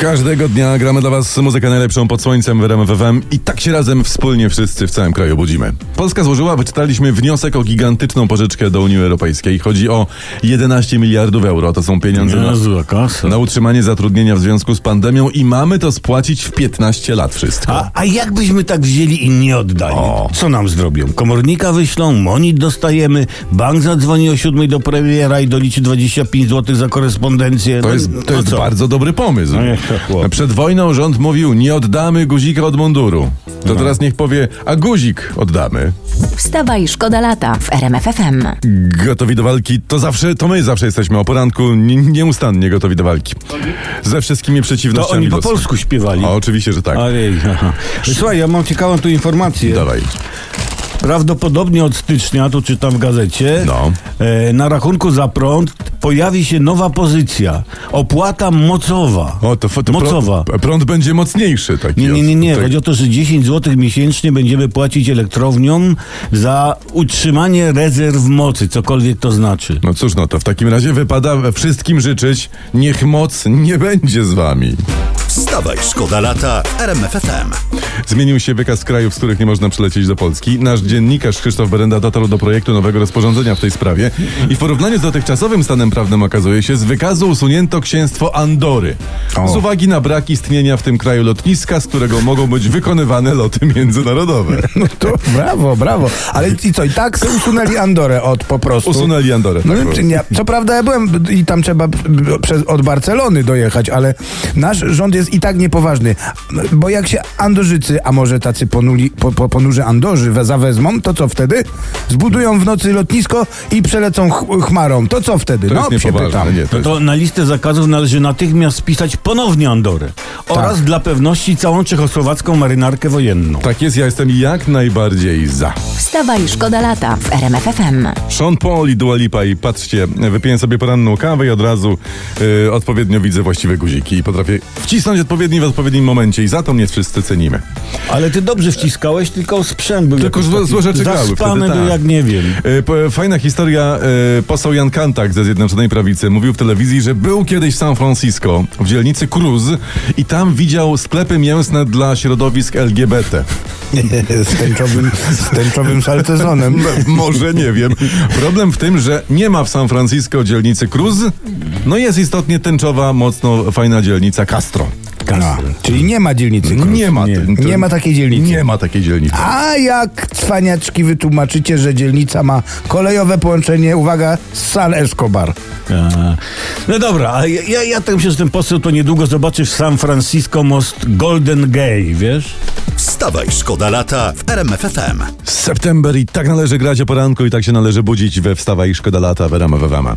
Każdego dnia gramy dla Was muzykę najlepszą pod słońcem w RMFFM i tak się razem wspólnie wszyscy w całym kraju budzimy. Polska złożyła, wyczytaliśmy wniosek o gigantyczną pożyczkę do Unii Europejskiej. Chodzi o 11 miliardów euro. To są pieniądze na, na utrzymanie zatrudnienia w związku z pandemią i mamy to spłacić w 15 lat wszystko. A, a jakbyśmy tak wzięli i nie oddali? Co nam zrobią? Komornika wyślą, monit dostajemy, bank zadzwoni o siódmej do premiera i doliczy 25 zł za korespondencję. To No- jest, to no jest bardzo dobry pomysł. No. Przed wojną rząd mówił, nie oddamy guzika od munduru. To teraz niech powie, a guzik oddamy. Wstawaj, szkoda lata w RMFFM. Gotowi do walki, to zawsze, to my zawsze jesteśmy o poranku, nie, nieustannie gotowi do walki. Ze wszystkimi To przeciwnościami oni po losu. polsku śpiewali. A, oczywiście, że tak. Ojej, aha. Słuchaj, ja mam ciekawą tu informację. Dawaj. Prawdopodobnie od stycznia, tu czytam w gazecie, No. e, na rachunku za prąd pojawi się nowa pozycja. Opłata mocowa. O, to, to Mocowa. Prąd, prąd będzie mocniejszy taki. Nie, nie, nie, nie. Tak. Chodzi o to, że 10 zł miesięcznie będziemy płacić elektrowniom za utrzymanie rezerw mocy, cokolwiek to znaczy. No cóż, no to w takim razie wypada wszystkim życzyć, niech moc nie będzie z wami. Wstawaj, szkoda lata RMFFM. Zmienił się wykaz krajów, z których nie można przylecieć do Polski. Nasz dziennikarz Krzysztof Berenda dotarł do projektu nowego rozporządzenia w tej sprawie i w porównaniu z dotychczasowym stanem prawnym okazuje się, z wykazu usunięto księstwo Andory. Z uwagi na brak istnienia w tym kraju lotniska, z którego mogą być wykonywane loty międzynarodowe. No to brawo, brawo. Ale i co, i tak usunęli Andorę od po prostu. Usunęli Andorę. No, tak, czy nie, co prawda ja byłem i tam trzeba przez, od Barcelony dojechać, ale nasz rząd jest i tak niepoważny. Bo jak się Andorzycy, a może tacy ponuli, po, po, ponurzy Andorzy we- zawezmą, to co wtedy? Zbudują w nocy lotnisko i przelecą ch chmarą. To co wtedy? To no jest się pytam. Nie, to No jest... to na listę zakazów należy natychmiast wpisać ponownie Andorę. Oraz dla pewności całą czechosłowacką marynarkę wojenną. Tak jest, ja jestem jak najbardziej za. Wstawaj, szkoda lata w RMFFM. Sean Paul i Dua Lipa i patrzcie, wypiję sobie poranną kawę i od razu y, odpowiednio widzę właściwe guziki i potrafię wcisnąć odpowiedni w odpowiednim momencie i za to mnie wszyscy cenimy. Ale ty dobrze wciskałeś, tylko sprzęt był Tylko złe- złe rzeczy grały wtedy, był tak. jak nie wiem. Po- Fajna historia, y, poseł Jan Kantak ze Zjednoczonej Prawicy mówił w telewizji, że był kiedyś w San Francisco, w dzielnicy Cruz i tam widział sklepy mięsne dla środowisk LGBT. z tęczowym, z tęczowym. Może nie wiem. Problem w tym, że nie ma w San Francisco dzielnicy Cruz, no jest istotnie tęczowa, mocno fajna dzielnica Castro. No, czyli nie ma dzielnicy. Cruz. Nie ma, Nie. ten- Nie ma takiej dzielnicy. Nie ma takiej dzielnicy. A jak cwaniaczki wytłumaczycie, że dzielnica ma kolejowe połączenie, uwaga, z San Escobar. A, No dobra, a ja, ja, ja tak myślę, że ten poseł to niedługo zobaczy w San Francisco most Golden Gay, wiesz? Wstawaj, szkoda lata w RMFFM. September i tak należy grać o poranku i tak się należy budzić we wstawa i szkoda lata w Wewama.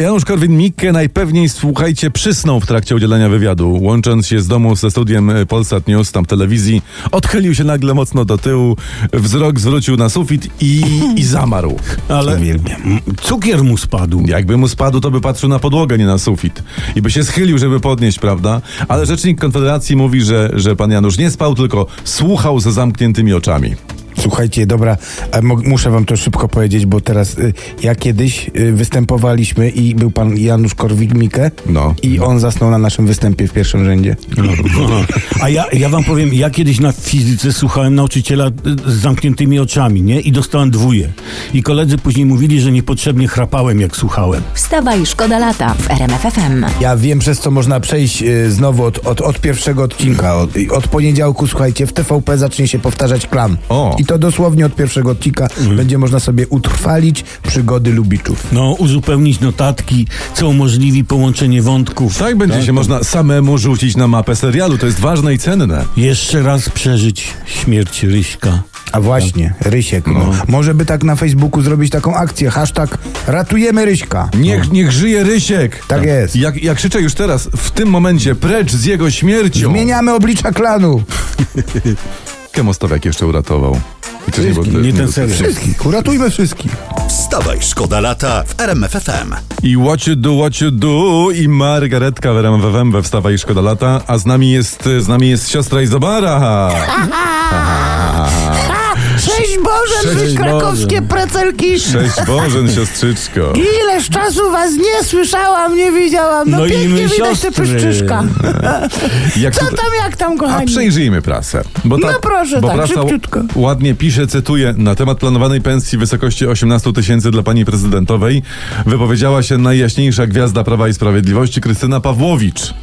Janusz Korwin-Mikke najpewniej, słuchajcie, przysnął w trakcie udzielania wywiadu. Łącząc się z domu ze studiem y, Polsat News, tam telewizji, odchylił się nagle mocno do tyłu, wzrok zwrócił na sufit i, i zamarł. Ale m, cukier mu spadł. Jakby mu spadł, to by patrzył na podłogę, nie na sufit. I by się schylił, żeby podnieść, prawda? Ale rzecznik Konfederacji mówi, że, że pan Janusz nie spał, tylko słuchał ze zamkniętymi oczami. Słuchajcie, dobra, muszę wam to szybko powiedzieć, bo teraz y, ja kiedyś y, występowaliśmy i był pan Janusz Korwin-Mikke No. i on zasnął na naszym występie w pierwszym rzędzie. Aha. A ja, ja wam powiem, ja kiedyś na fizyce słuchałem nauczyciela y, z zamkniętymi oczami, nie? I dostałem dwóje. I koledzy później mówili, że niepotrzebnie chrapałem, jak słuchałem. Wstawaj, szkoda lata w RMFFM. Ja wiem, przez co można przejść y, znowu od, od, od pierwszego odcinka. Od, od poniedziałku, słuchajcie, w TVP zacznie się powtarzać klan. O. I to dosłownie od pierwszego odcinka będzie można sobie utrwalić przygody Lubiczów. No, uzupełnić notatki, co umożliwi połączenie wątków. Tak będzie się można samemu rzucić na mapę serialu. To jest ważne i cenne. Jeszcze raz przeżyć śmierć Ryśka. A właśnie, Rysiek. No. No. Może by tak na Facebooku zrobić taką akcję. Hashtag ratujemy Ryśka. Niech, niech żyje Rysiek. Tak jest. Jak, jak krzyczę już teraz, w tym momencie, precz z jego śmiercią. Zmieniamy oblicza klanu. Kemostowiak jeszcze uratował. I to Wszystkich, było- nie ten serial. Wszystkich. Uratujmy wszystkich. Wstawaj, szkoda lata w RMFFM. I what you do, what you do i Margaretka w RMWM we Wstawa i Szkoda Lata, a z nami jest, z nami jest siostra Izobara. Cześć Bożen, wy Szczęść krakowskie Boże. precelki! Cześć Bożen, siostrzyczko. Ileż czasu was nie słyszałam, nie widziałam. No, No i pięknie my widać te siostry. pyszczyszka. Jak Co tutaj- tam, jak tam, A kochani? przejrzyjmy prasę. Bo No proszę, bo tak, prasa szybciutko. ładnie pisze, cytuję, na temat planowanej pensji w wysokości 18 tysięcy dla pani prezydentowej wypowiedziała się najjaśniejsza gwiazda Prawa i Sprawiedliwości Krystyna Pawłowicz.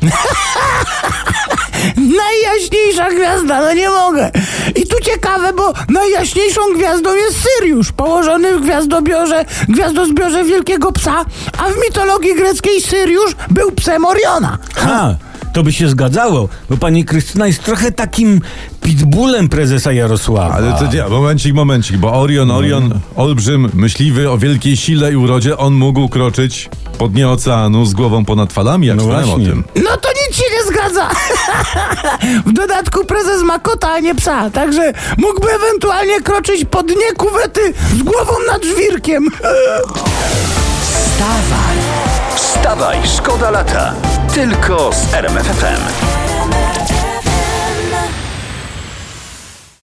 Najjaśniejsza gwiazda, no nie mogę. I tu ciekawe, bo najjaśniejszą gwiazdą jest Syriusz, położony w gwiazdobiorze, gwiazdozbiorze wielkiego psa, a w mitologii greckiej Syriusz był psem Oriona. Ha, to by się zgadzało, bo pani Krystyna jest trochę takim pitbullem prezesa Jarosława. Ale to nie, momencik, momencik, bo Orion, Orion, olbrzym, myśliwy o wielkiej sile i urodzie, on mógł kroczyć po dnie oceanu z głową ponad falami, jak No o właśnie. tym. No to nic się nie zgadza. w dodatku prezes ma kota, a nie psa, także mógłby ewentualnie kroczyć po dnie kuwety z głową nad żwirkiem. Wstawaj, szkoda lata. Tylko z RMFFM.